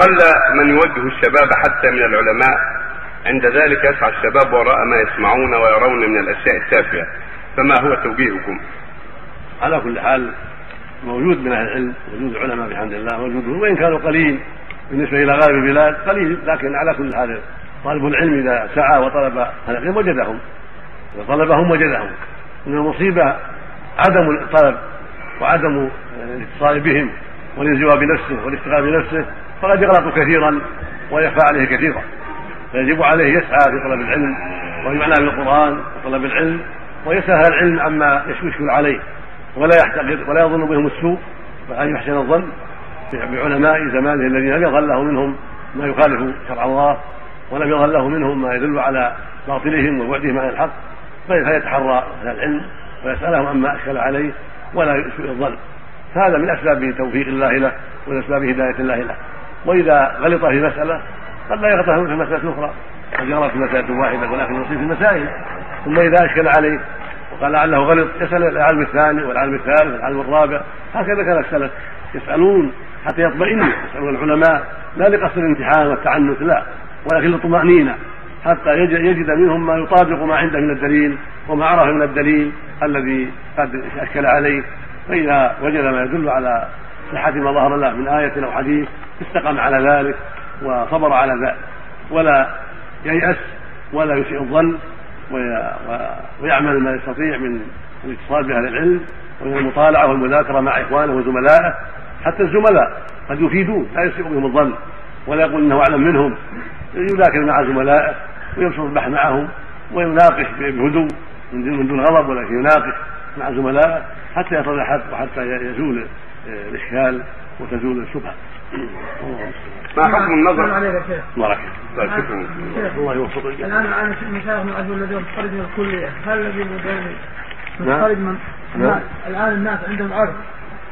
قل من يوجه الشباب حتى من العلماء. عند ذلك يسعى الشباب وراء ما يسمعون ويرون من الأشياء التافهة. فما هو توجيهكم؟ على كل حال موجود من أهل العلم وجود العلماء بحمد الله موجود وإن كانوا قليل بالنسبة إلى غالب البلاد قليل لكن على كل حال طالب العلم إذا سعى وطلب العلم وجدهم. إذا طلبهم وجدهم. إن المصيبة عدم الطلب وعدم الاتصال بهم والانزواء بنفسه والاشتغال بنفسه فقد يغلط كثيرا ويخفى عليه كثيرا. فيجب عليه يسعى في طلب العلم ويعنى بالقران وطلب العلم ويسهل العلم عما يشكل عليه. ولا يحتقر ولا يظن بهم السوء وان يحسن الظن بعلماء زمانه الذين لم يظل له منهم ما يخالف شرع الله ولم يظل له منهم ما يدل على باطلهم وبعدهم عن الحق. فيتحرى أهل العلم ويسألهم عما أشكل عليه ولا يسوء الظن. هذا من أسباب توفيق الله له ومن أسباب هداية الله له. وإذا غلط في مسألة قد لا يغلط في مسألة أخرى. قد يغلط في مسألة واحدة ولكن يصيب في المسائل. ثم إذا أشكل عليه وقال لعله غلط يسأل العالم الثاني والعالم الثالث والعالم الرابع. هكذا كان السلف يسألون حتى يطمئنوا يسألون العلماء. لا لقصد الامتحان والتعنت لا ولكن للطمأنينة حتى يجد منهم ما يطابق ما عنده من الدليل وما عرف من الدليل الذي قد أشكل عليه. فإذا وجد ما يدل على صحة ما ظهر له من آية أو حديث استقام على ذلك وصبر على ذلك ولا ييأس ولا يسيء الظن ويعمل ما يستطيع من الاتصال بأهل العلم ومن المطالعة والمذاكرة مع إخوانه وزملائه حتى الزملاء قد يفيدون لا يسيء بهم الظن ولا يقول إنه أعلم منهم يذاكر مع زملائه ويبسط البحث معهم ويناقش بهدوء من دون غضب ولكن يناقش مع زملائه حتى يصل الحق وحتى يزول الإشكال وتزول الشبهة. ما حكم النظر؟ عليك يا شيخ. بارك شكرا الله يوفقك. الآن معنا مشايخ من أجل الذين متخرج من الكلية. هل الذي نعم. متخرج من نعم. الآن الناس عندهم عرف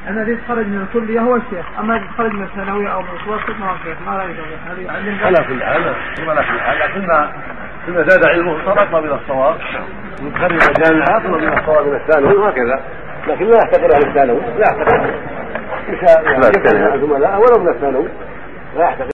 ان الذي يتخرج من الكلية؟ هو الشيخ. أما الذي يتخرج من الثانوية أو من المتوسط ما هو الشيخ؟ ما عندهم على كل حال على كل حال. لكن كما زاد علمه ترقى إلى الصواب. متخرج الجامعة اطلب من الصواب من الثانوي وهكذا. لكن لا يحتقر أهل الثانوي لا يحتقر يعني زملاء ولو الثانوي. لا يحتقر